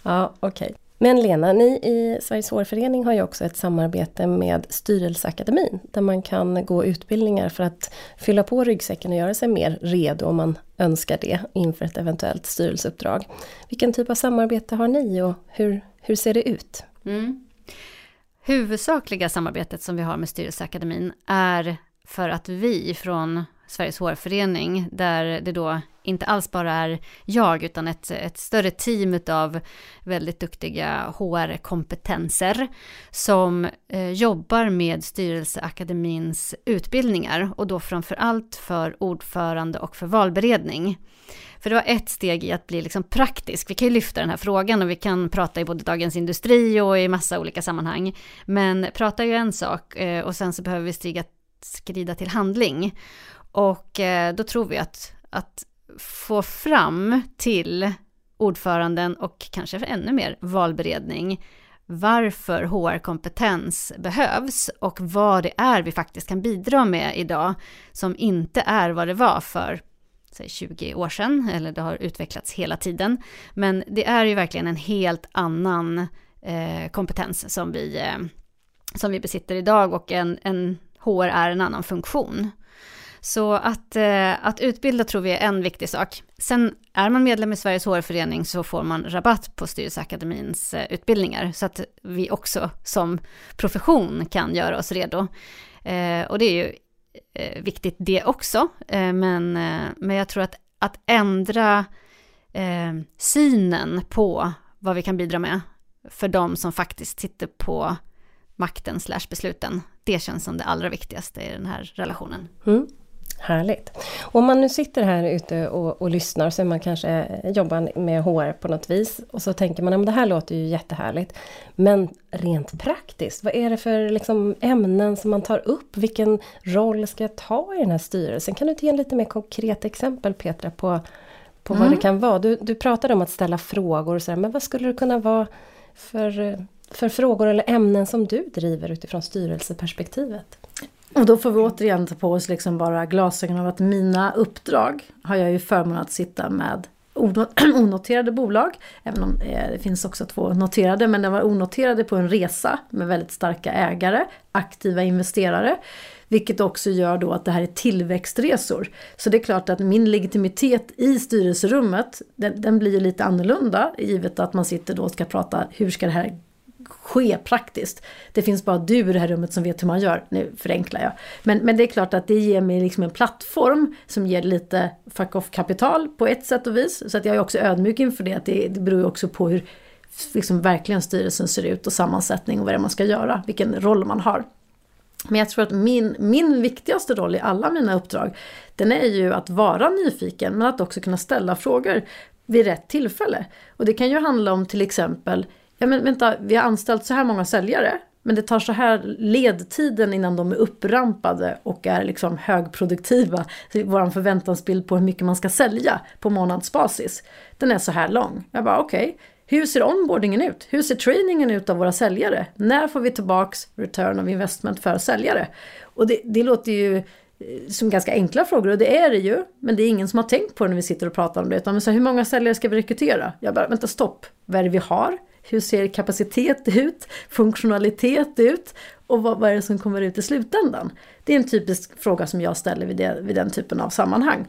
Ja, okej. Okay. Men Lena, ni i Sveriges hårförening har ju också ett samarbete med Styrelseakademin där man kan gå utbildningar för att fylla på ryggsäcken och göra sig mer redo om man önskar det inför ett eventuellt styrelseuppdrag. Vilken typ av samarbete har ni och hur, hur ser det ut? Mm. Huvudsakliga samarbetet som vi har med Styrelseakademin är för att vi från Sveriges hårförening, där det då inte alls bara är jag, utan ett, ett större team av väldigt duktiga HR-kompetenser som eh, jobbar med Styrelseakademins utbildningar och då framför allt för ordförande och för valberedning. För det var ett steg i att bli liksom praktisk. Vi kan ju lyfta den här frågan och vi kan prata i både Dagens Industri och i massa olika sammanhang. Men prata är ju en sak eh, och sen så behöver vi stiga, skrida till handling. Och eh, då tror vi att, att få fram till ordföranden och kanske ännu mer valberedning varför HR-kompetens behövs och vad det är vi faktiskt kan bidra med idag som inte är vad det var för säg 20 år sedan, eller det har utvecklats hela tiden. Men det är ju verkligen en helt annan eh, kompetens som vi, eh, som vi besitter idag och en, en HR är en annan funktion. Så att, eh, att utbilda tror vi är en viktig sak. Sen är man medlem i Sveriges HR-förening så får man rabatt på Styrelseakademins eh, utbildningar, så att vi också som profession kan göra oss redo. Eh, och det är ju eh, viktigt det också, eh, men, eh, men jag tror att, att ändra eh, synen på vad vi kan bidra med för de som faktiskt sitter på makten slash besluten, det känns som det allra viktigaste i den här relationen. Mm. Härligt. Om man nu sitter här ute och, och lyssnar så man kanske jobbar med HR på något vis och så tänker man att det här låter ju jättehärligt. Men rent praktiskt, vad är det för liksom, ämnen som man tar upp? Vilken roll ska jag ta i den här styrelsen? Kan du ge en lite mer konkret exempel Petra på, på mm. vad det kan vara? Du, du pratade om att ställa frågor och sådär, men vad skulle det kunna vara för, för frågor eller ämnen som du driver utifrån styrelseperspektivet? Och då får vi återigen ta på oss liksom bara glasögonen av att mina uppdrag har jag ju förmånen att sitta med onoterade bolag, även om eh, det finns också två noterade, men de var onoterade på en resa med väldigt starka ägare, aktiva investerare. Vilket också gör då att det här är tillväxtresor. Så det är klart att min legitimitet i styrelserummet, den, den blir lite annorlunda givet att man sitter då och ska prata hur ska det här ske praktiskt. Det finns bara du i det här rummet som vet hur man gör. Nu förenklar jag. Men, men det är klart att det ger mig liksom en plattform som ger lite fuck off-kapital på ett sätt och vis. Så att jag är också ödmjuk inför det. Att det, det beror ju också på hur liksom verkligen styrelsen ser ut och sammansättning och vad det är man ska göra. Vilken roll man har. Men jag tror att min, min viktigaste roll i alla mina uppdrag, den är ju att vara nyfiken men att också kunna ställa frågor vid rätt tillfälle. Och det kan ju handla om till exempel ja men vänta, vi har anställt så här många säljare. Men det tar så här ledtiden innan de är upprampade och är liksom högproduktiva. Vår förväntansbild på hur mycket man ska sälja på månadsbasis. Den är så här lång. Jag bara okej, okay. hur ser onboardingen ut? Hur ser trainingen ut av våra säljare? När får vi tillbaks return of investment för säljare? Och det, det låter ju eh, som ganska enkla frågor och det är det ju. Men det är ingen som har tänkt på det när vi sitter och pratar om det. Utan så här, hur många säljare ska vi rekrytera? Jag bara, vänta stopp. Vad är det vi har? Hur ser kapacitet ut? Funktionalitet ut? Och vad, vad är det som kommer ut i slutändan? Det är en typisk fråga som jag ställer vid, det, vid den typen av sammanhang.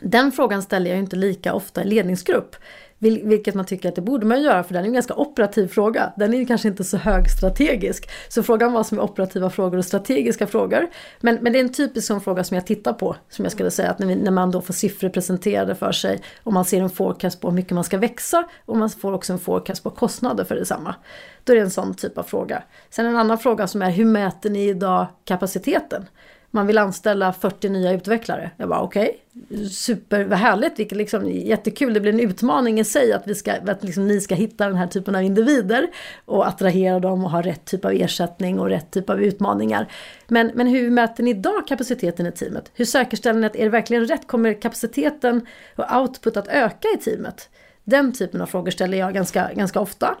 Den frågan ställer jag inte lika ofta i ledningsgrupp. Vilket man tycker att det borde man göra för den är en ganska operativ fråga. Den är kanske inte så högstrategisk. Så frågan var som är operativa frågor och strategiska frågor. Men, men det är en typisk sån fråga som jag tittar på. Som jag skulle säga att när, vi, när man då får siffror presenterade för sig. Och man ser en forecast på hur mycket man ska växa. Och man får också en forecast på kostnader för detsamma. Då är det en sån typ av fråga. Sen en annan fråga som är hur mäter ni idag kapaciteten? Man vill anställa 40 nya utvecklare. Jag bara okej, okay. super, vad härligt, vilket liksom, jättekul, det blir en utmaning i sig att, vi ska, att liksom, ni ska hitta den här typen av individer och attrahera dem och ha rätt typ av ersättning och rätt typ av utmaningar. Men, men hur mäter ni idag kapaciteten i teamet? Hur säkerställer ni att är det verkligen rätt? Kommer kapaciteten och output att öka i teamet? Den typen av frågor ställer jag ganska, ganska ofta.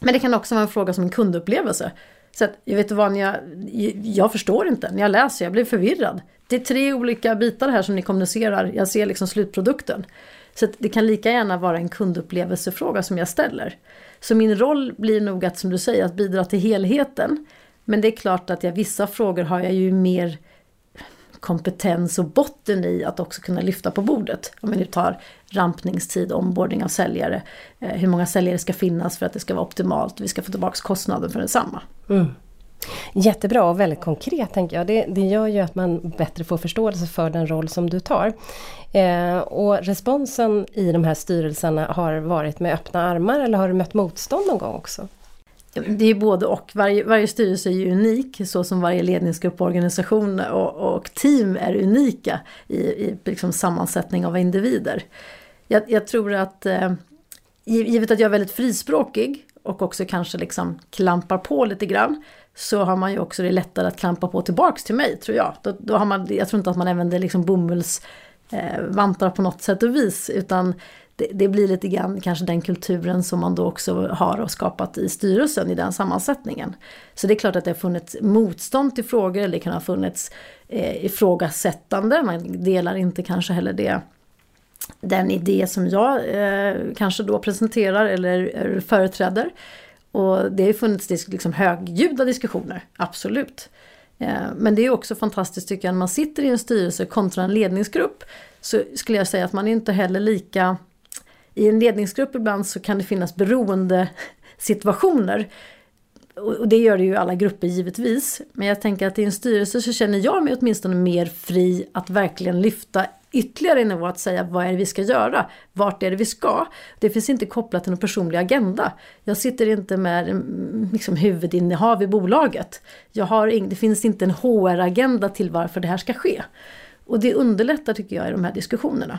Men det kan också vara en fråga som en kundupplevelse. Så att, jag vet vad, jag, jag förstår inte. När jag läser, jag blir förvirrad. Det är tre olika bitar här som ni kommunicerar. Jag ser liksom slutprodukten. Så det kan lika gärna vara en kundupplevelsefråga som jag ställer. Så min roll blir nog att, som du säger, att bidra till helheten. Men det är klart att jag, vissa frågor har jag ju mer kompetens och botten i att också kunna lyfta på bordet. Om vi nu tar rampningstid, ombordning av säljare. Eh, hur många säljare ska finnas för att det ska vara optimalt. Vi ska få tillbaka kostnaden för detsamma. Mm. Jättebra och väldigt konkret tänker jag. Det, det gör ju att man bättre får förståelse för den roll som du tar. Eh, och responsen i de här styrelserna har varit med öppna armar eller har du mött motstånd någon gång också? Det är både och. Varje, varje styrelse är ju unik så som varje ledningsgrupp, organisation och, och team är unika i, i liksom sammansättning av individer. Jag, jag tror att eh, givet att jag är väldigt frispråkig och också kanske liksom klampar på lite grann så har man ju också det lättare att klampa på tillbaks till mig tror jag. Då, då har man, jag tror inte att man använder liksom bomullsvantar eh, på något sätt och vis utan det, det, blir lite grann kanske den kulturen som man då också har och skapat i styrelsen i den sammansättningen. Så det är klart att det har funnits motstånd till frågor, eller det kan ha funnits eh, ifrågasättande, man delar inte kanske heller det den idé som jag eh, kanske då presenterar eller eh, företräder. Och det har funnits liksom högljudda diskussioner, absolut. Eh, men det är också fantastiskt tycker jag när man sitter i en styrelse kontra en ledningsgrupp. Så skulle jag säga att man är inte heller lika... I en ledningsgrupp ibland så kan det finnas beroende situationer. Och det gör det ju i alla grupper givetvis. Men jag tänker att i en styrelse så känner jag mig åtminstone mer fri att verkligen lyfta ytterligare nivå att säga vad är det vi ska göra? Vart är det vi ska? Det finns inte kopplat till någon personlig agenda. Jag sitter inte med mm, liksom, huvudinnehav i bolaget. Jag har ing, det finns inte en HR-agenda till varför det här ska ske. Och det underlättar tycker jag i de här diskussionerna.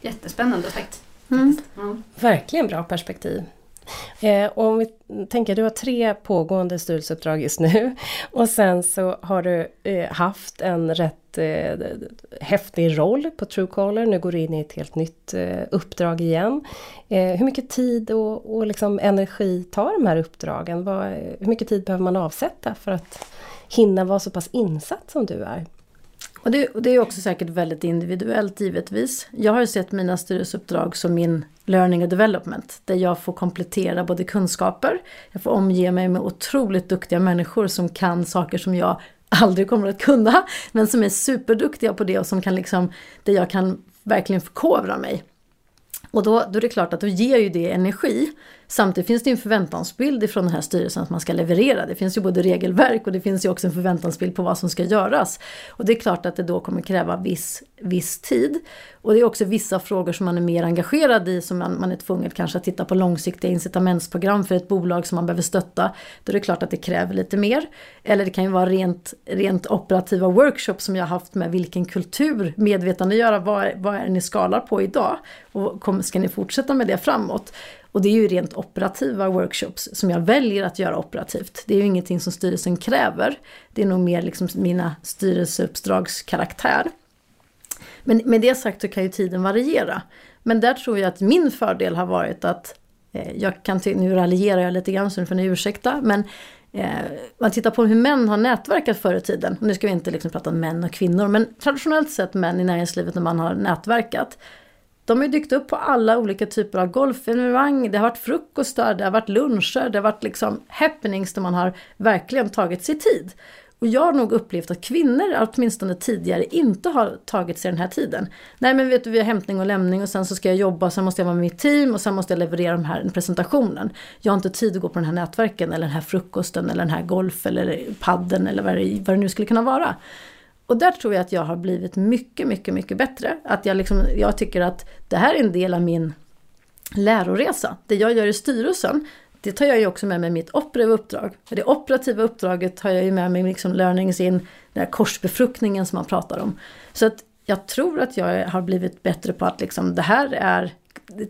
Jättespännande aspekt. Mm. Mm. Verkligen bra perspektiv. Eh, om vi tänker, du har tre pågående styrelseuppdrag just nu och sen så har du eh, haft en rätt eh, häftig roll på Truecaller. Nu går du in i ett helt nytt eh, uppdrag igen. Eh, hur mycket tid och, och liksom energi tar de här uppdragen? Vad, hur mycket tid behöver man avsätta för att hinna vara så pass insatt som du är? Och det, och det, är också säkert väldigt individuellt givetvis. Jag har sett mina styrelseuppdrag som min learning and development. Där jag får komplettera både kunskaper, jag får omge mig med otroligt duktiga människor som kan saker som jag aldrig kommer att kunna. Men som är superduktiga på det och som kan liksom, där jag kan verkligen förkovra mig. Och då, då är det klart att då ger ju det energi. Samtidigt finns det en förväntansbild ifrån den här styrelsen att man ska leverera. Det finns ju både regelverk och det finns ju också en förväntansbild på vad som ska göras. Och det är klart att det då kommer kräva viss, viss tid. Och det är också vissa frågor som man är mer engagerad i som man, man är tvungen kanske att titta på långsiktiga incitamentsprogram för ett bolag som man behöver stötta. Då är det klart att det kräver lite mer. Eller det kan ju vara rent, rent operativa workshops som jag har haft med vilken kultur medvetandegöra vad, vad är det ni skalar på idag och kom, ska ni fortsätta med det framåt. Och det är ju rent operativa workshops som jag väljer att göra operativt. Det är ju ingenting som styrelsen kräver. Det är nog mer liksom mina styrelseuppdrags karaktär. Men med det sagt så kan ju tiden variera. Men där tror jag att min fördel har varit att eh, jag kan, nu raljerar jag lite grann så nu får ni ursäkta, men eh, man tittar på hur män har nätverkat förr i tiden. nu ska vi inte liksom prata om män och kvinnor, men traditionellt sett män i näringslivet när man har nätverkat. De har ju dykt upp på alla olika typer av golfevenemang. Det har varit frukostar, det har varit luncher, det har varit liksom happenings där man har verkligen tagit sig tid. Och jag har nog upplevt att kvinnor, åtminstone tidigare, inte har tagit sig den här tiden. Nej men vet du, vi har hämtning och lämning och sen så ska jag jobba, sen måste jag vara med mitt team och sen måste jag leverera den här presentationen. Jag har inte tid att gå på den här nätverken eller den här frukosten eller den här golf eller padden eller vad det, vad det nu skulle kunna vara. Och där tror jag att jag har blivit mycket, mycket, mycket bättre. Att jag, liksom, jag tycker att det här är en del av min läroresa. Det jag gör i styrelsen, det tar jag ju också med mig mitt operativa uppdrag. För det operativa uppdraget tar jag ju med mig liksom learnings in, den här korsbefruktningen som man pratar om. Så att jag tror att jag har blivit bättre på att liksom, det här är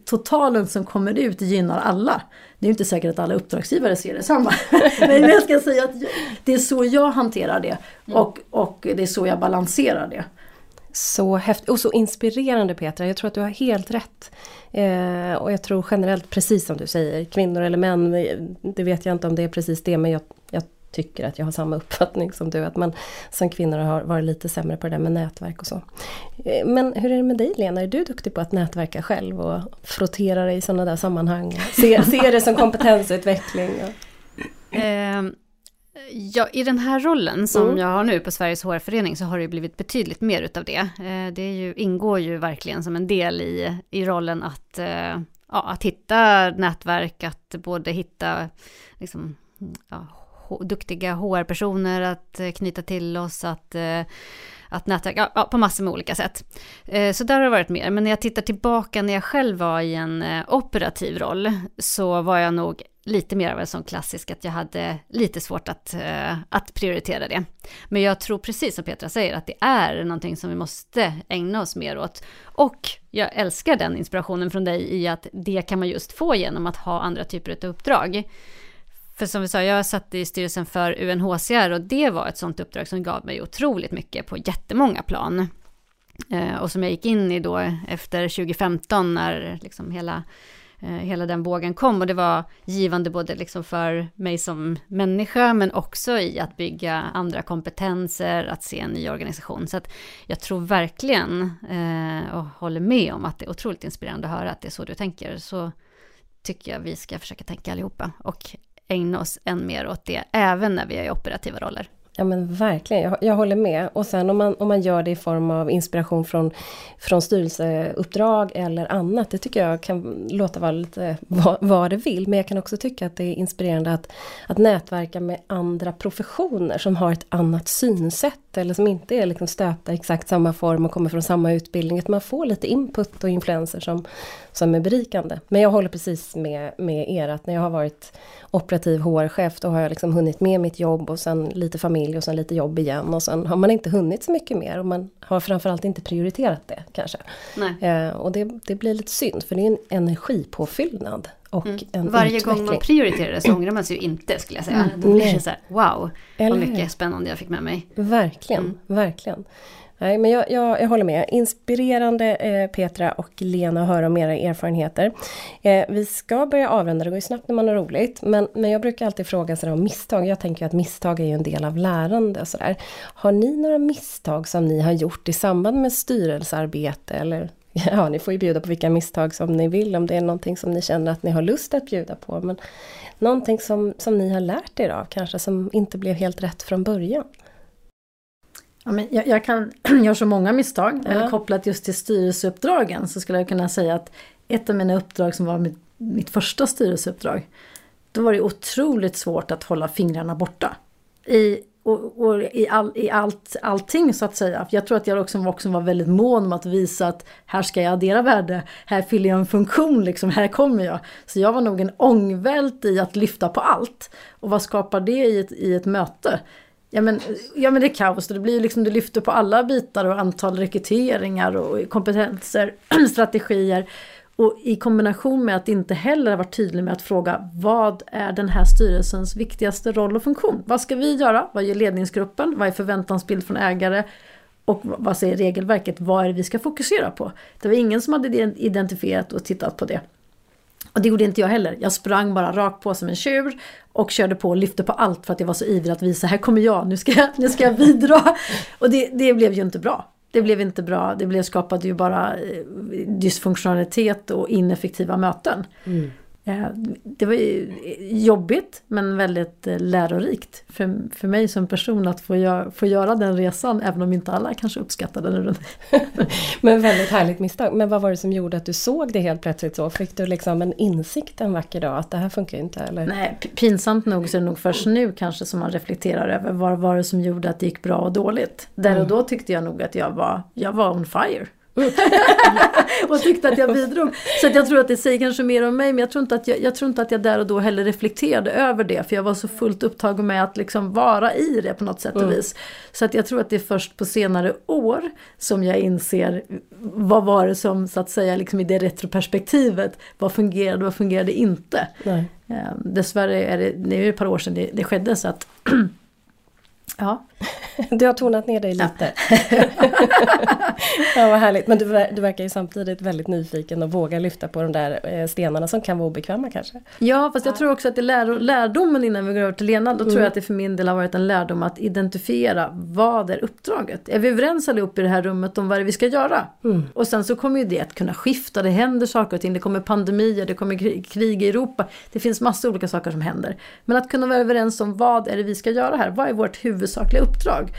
totalen som kommer ut gynnar alla. Det är inte säkert att alla uppdragsgivare ser detsamma. Men jag ska säga att det är så jag hanterar det mm. och, och det är så jag balanserar det. Så häftigt och så inspirerande Petra, jag tror att du har helt rätt. Eh, och jag tror generellt, precis som du säger, kvinnor eller män, det vet jag inte om det är precis det, men jag tycker att jag har samma uppfattning som du, att man som kvinnor har varit lite sämre på det där med nätverk och så. Eh, men hur är det med dig Lena, är du duktig på att nätverka själv och frottera dig i sådana där sammanhang? Se, se det som kompetensutveckling? Eh, ja, I den här rollen som mm. jag har nu på Sveriges HR-förening så har det blivit betydligt mer utav det. Eh, det ju, ingår ju verkligen som en del i, i rollen att, eh, ja, att hitta nätverk, att både hitta liksom, ja, duktiga HR-personer att eh, knyta till oss, att, eh, att nätverka, ja, på massor med olika sätt. Eh, så där har det varit mer, men när jag tittar tillbaka när jag själv var i en operativ roll, så var jag nog lite mer av en sån klassisk att jag hade lite svårt att, att prioritera det. Men jag tror precis som Petra säger att det är någonting som vi måste ägna oss mer åt. Och jag älskar den inspirationen från dig i att det kan man just få genom att ha andra typer av uppdrag. För som vi sa, jag satt i styrelsen för UNHCR och det var ett sånt uppdrag som gav mig otroligt mycket på jättemånga plan. Eh, och som jag gick in i då efter 2015 när liksom hela eh, hela den vågen kom och det var givande både liksom för mig som människa men också i att bygga andra kompetenser, att se en ny organisation. Så att jag tror verkligen eh, och håller med om att det är otroligt inspirerande att höra att det är så du tänker. Så tycker jag vi ska försöka tänka allihopa och ägna oss än mer åt det, även när vi är i operativa roller. Ja men verkligen, jag, jag, håller med. Och sen om man, om man gör det i form av inspiration från, från styrelseuppdrag eller annat, det tycker jag kan låta vara lite vad, vad det vill. Men jag kan också tycka att det är inspirerande att, att nätverka med andra professioner som har ett annat synsätt eller som inte är liksom stöpta i exakt samma form och kommer från samma utbildning. Att man får lite input och influenser som, som är berikande. Men jag håller precis med, med er att när jag har varit operativ HR-chef då har jag liksom hunnit med mitt jobb och sen lite familj och sen lite jobb igen och sen har man inte hunnit så mycket mer och man har framförallt inte prioriterat det kanske. Eh, och det, det blir lite synd för det är en energipåfyllnad och mm. en Varje utveckling. gång man prioriterar det så ångrar man sig ju inte skulle jag säga. Mm. Då blir det så här, wow, Eller vad mycket spännande jag fick med mig. Verkligen, mm. verkligen. Nej, men jag, jag, jag håller med. Inspirerande eh, Petra och Lena att höra om era erfarenheter. Eh, vi ska börja avrunda, det går ju snabbt när man har roligt. Men, men jag brukar alltid fråga sådär om misstag. Jag tänker att misstag är ju en del av lärande och sådär. Har ni några misstag som ni har gjort i samband med styrelsearbete eller Ja, ni får ju bjuda på vilka misstag som ni vill om det är någonting som ni känner att ni har lust att bjuda på. Men någonting som, som ni har lärt er av kanske som inte blev helt rätt från början. Ja, men jag, jag kan göra så många misstag. Ja. Eller kopplat just till styrelseuppdragen så skulle jag kunna säga att ett av mina uppdrag som var mitt, mitt första styrelseuppdrag. Då var det otroligt svårt att hålla fingrarna borta. I, och, och i, all, i allt, allting så att säga. Jag tror att jag också, också var väldigt mån om att visa att här ska jag addera värde, här fyller jag en funktion, liksom, här kommer jag. Så jag var nog en ångvält i att lyfta på allt. Och vad skapar det i ett, i ett möte? Ja men, ja men det är kaos, det blir liksom, du lyfter på alla bitar och antal rekryteringar och kompetenser, strategier. Och i kombination med att inte heller vara tydlig med att fråga vad är den här styrelsens viktigaste roll och funktion? Vad ska vi göra? Vad gör ledningsgruppen? Vad är förväntansbild från ägare? Och vad säger regelverket? Vad är det vi ska fokusera på? Det var ingen som hade identifierat och tittat på det. Och det gjorde inte jag heller. Jag sprang bara rakt på som en tjur och körde på och lyfte på allt för att jag var så ivrig att visa här kommer jag, nu ska jag, nu ska jag bidra. Och det, det blev ju inte bra. Det blev inte bra, det blev, skapade ju bara eh, dysfunktionalitet och ineffektiva möten. Mm. Eh, det var jobbigt men väldigt eh, lärorikt för, för mig som person att få, gör, få göra den resan även om inte alla kanske uppskattade den. men väldigt härligt misstag. Men vad var det som gjorde att du såg det helt plötsligt så? Fick du liksom en insikt en vacker dag att det här funkar inte? Eller? Nej, pinsamt nog så är det nog först nu kanske som man reflekterar över vad var det som gjorde att det gick bra och dåligt. Där och mm. då tyckte jag nog att jag var, jag var on fire. och tyckte att jag bidrog. Så att jag tror att det säger kanske mer om mig men jag tror, inte att jag, jag tror inte att jag där och då heller reflekterade över det för jag var så fullt upptagen med att liksom vara i det på något sätt och mm. vis. Så att jag tror att det är först på senare år som jag inser vad var det som så att säga liksom i det retroperspektivet, vad fungerade och vad fungerade inte. Nej. Eh, dessvärre är det, det är ett par år sedan det, det skedde så att Ja. Du har tonat ner dig lite. ja, vad härligt. Men du, du verkar ju samtidigt väldigt nyfiken och vågar lyfta på de där eh, stenarna som kan vara obekväma kanske. Ja, fast jag tror också att det är lär, lärdomen innan vi går över till Lena. Då mm. tror jag att det för min del har varit en lärdom att identifiera vad är uppdraget? Är vi överens allihop i det här rummet om vad det är vi ska göra? Mm. Och sen så kommer ju det att kunna skifta. Det händer saker och ting. Det kommer pandemier, det kommer krig i Europa. Det finns massa olika saker som händer. Men att kunna vara överens om vad är det vi ska göra här? Vad är vårt huvud huvudsakliga uppdrag uppdrag.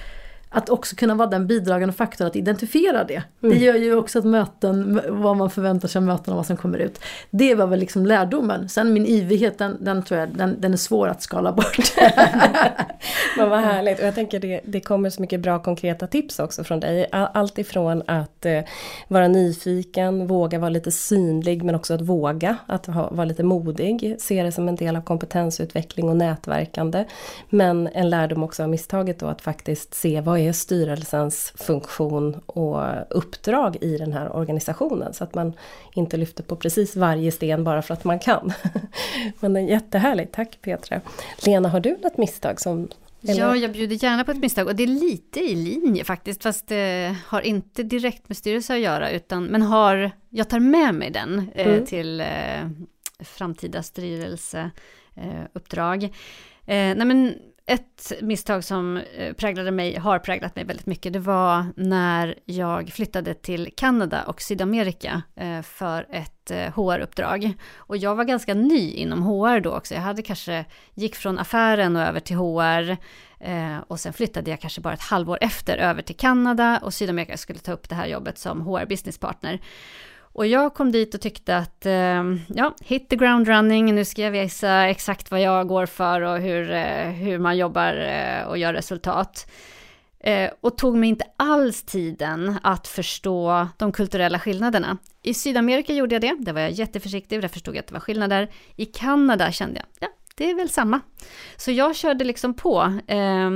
Att också kunna vara den bidragande faktorn att identifiera det. Mm. Det gör ju också att möten, vad man förväntar sig av möten och vad som kommer ut. Det var väl liksom lärdomen. Sen min yvighet den, den tror jag den, den är svår att skala bort. Men vad härligt och jag tänker det, det kommer så mycket bra konkreta tips också från dig. Allt ifrån att eh, vara nyfiken, våga vara lite synlig men också att våga, att ha, vara lite modig. Se det som en del av kompetensutveckling och nätverkande. Men en lärdom också av misstaget då att faktiskt se vad är styrelsens funktion och uppdrag i den här organisationen. Så att man inte lyfter på precis varje sten bara för att man kan. Men det är jättehärligt, tack Petra. Lena, har du något misstag som, Eller? Ja, jag bjuder gärna på ett misstag och det är lite i linje faktiskt, fast det har inte direkt med styrelse att göra, utan, men har, jag tar med mig den eh, mm. till eh, framtida styrelseuppdrag. Eh, nej men ett misstag som eh, präglade mig, har präglat mig väldigt mycket, det var när jag flyttade till Kanada och Sydamerika eh, för ett eh, HR-uppdrag. Och jag var ganska ny inom HR då också. Jag hade kanske, gick från affären och över till HR. Och sen flyttade jag kanske bara ett halvår efter över till Kanada och Sydamerika skulle ta upp det här jobbet som HR business partner. Och jag kom dit och tyckte att, eh, ja, hit the ground running, nu ska jag visa exakt vad jag går för och hur, eh, hur man jobbar eh, och gör resultat. Eh, och tog mig inte alls tiden att förstå de kulturella skillnaderna. I Sydamerika gjorde jag det, där var jag jätteförsiktig, där förstod jag att det var skillnader. I Kanada kände jag, ja, det är väl samma. Så jag körde liksom på. Eh,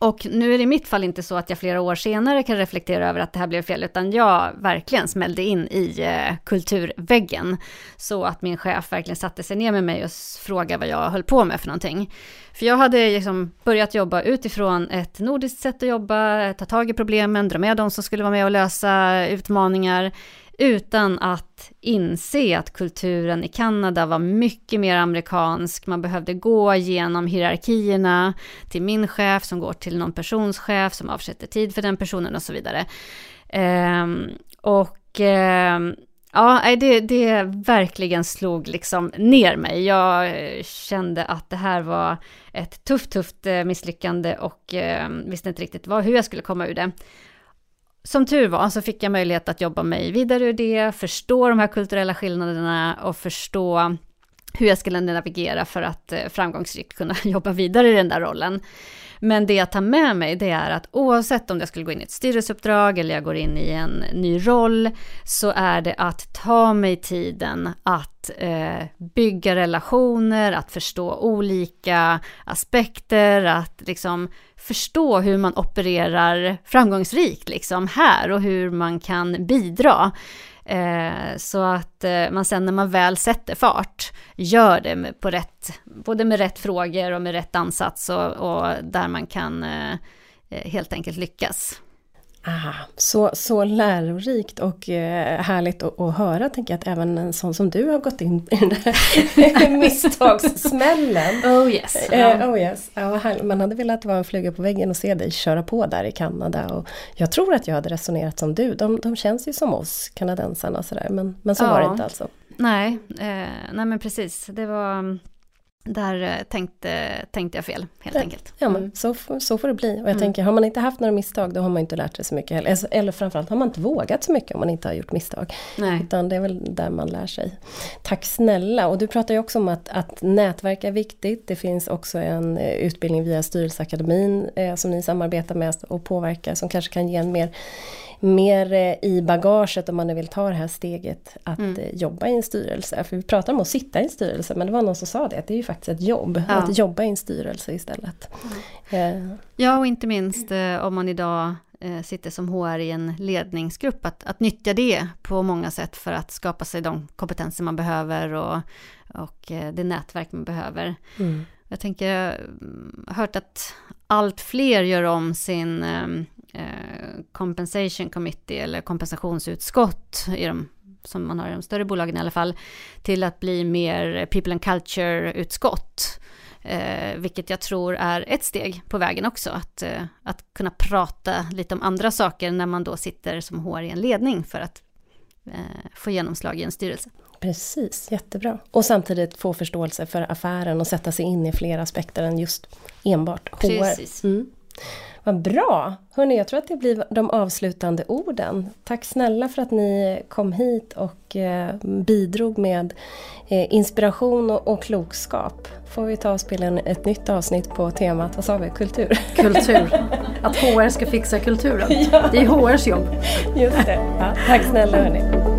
och nu är det i mitt fall inte så att jag flera år senare kan reflektera över att det här blev fel, utan jag verkligen smällde in i eh, kulturväggen. Så att min chef verkligen satte sig ner med mig och frågade vad jag höll på med för någonting. För jag hade liksom börjat jobba utifrån ett nordiskt sätt att jobba, ta tag i problemen, dra med de som skulle vara med och lösa utmaningar utan att inse att kulturen i Kanada var mycket mer amerikansk. Man behövde gå igenom hierarkierna till min chef som går till någon persons chef som avsätter tid för den personen och så vidare. Um, och um, ja, det, det verkligen slog liksom ner mig. Jag kände att det här var ett tufft, tufft eh, misslyckande och um, visste inte riktigt vad, hur jag skulle komma ur det som tur var så fick jag möjlighet att jobba mig vidare ur det, förstå de här kulturella skillnaderna och förstå hur jag skulle navigera för att eh, framgångsrikt kunna jobba vidare i den där rollen. Men det jag tar med mig det är att oavsett om jag skulle gå in i ett styrelseuppdrag eller jag går in i en ny roll så är det att ta mig tiden att eh, bygga relationer, att förstå olika aspekter, att liksom förstå hur man opererar framgångsrikt liksom här och hur man kan bidra. Eh, så att eh, man sen när man väl sätter fart gör det med, på rätt, både med rätt frågor och med rätt ansats och, och där man kan eh, eh helt enkelt lyckas. Aha, så, så lärorikt och eh, härligt att, att höra, tänker jag, att även en sån som du har gått in i den här misstagssmällen. Oh yes. Eh, oh yes. Ja, man hade velat vara en fluga på väggen och se dig köra på där i Kanada. Och jag tror att jag hade resonerat som du, de, de känns ju som oss, kanadensarna sådär, men, men så ja. var det inte alltså. Nej, eh, nej men precis, det var där eh, tänkte, tänkte jag fel, helt det, enkelt. Ja, men mm. så, så får det bli. Och jag mm. tänker, har man inte haft några misstag, då har man inte lärt sig så mycket heller. Alltså, eller framförallt har man inte vågat så mycket om man inte har gjort misstag. Nej. Utan det är väl där man lär sig. Tack snälla! Och du pratar ju också om att, att nätverk är viktigt. Det finns också en eh, utbildning via Styrelseakademin eh, som ni samarbetar med och påverkar, som kanske kan ge en mer mer eh, i bagaget om man vill ta det här steget att mm. Eh, jobba i en styrelse. För vi pratar om att sitta i en styrelse men det var någon som sa det, att det är ju faktiskt ett jobb ja. att jobba i en styrelse istället. Mm. Ja och inte minst om man idag sitter som HR i en ledningsgrupp, att, att nyttja det på många sätt för att skapa sig de kompetenser man behöver och, och det nätverk man behöver. Mm. Jag tänker, jag har hört att allt fler gör om sin compensation committee eller kompensationsutskott i de, som man har i de större bolagen i alla fall, till att bli mer people and culture-utskott. Eh, vilket jag tror är ett steg på vägen också, att, eh, att kunna prata lite om andra saker när man då sitter som HR i en ledning för att eh, få genomslag i en styrelse. Precis, jättebra. Och samtidigt få förståelse för affären och sätta sig in i fler aspekter än just enbart HR. Precis. Mm. Vad bra! Hörni, jag tror att det blir de avslutande orden. Tack snälla för att ni kom hit och eh, bidrog med eh, inspiration och, klokskap. Får vi ta och spela ett nytt avsnitt på temat, vad sa vi, kultur? Kultur. Att HR ska fixa kulturen. Ja. Det är HRs jobb. Just det. Ja, tack snälla hörni.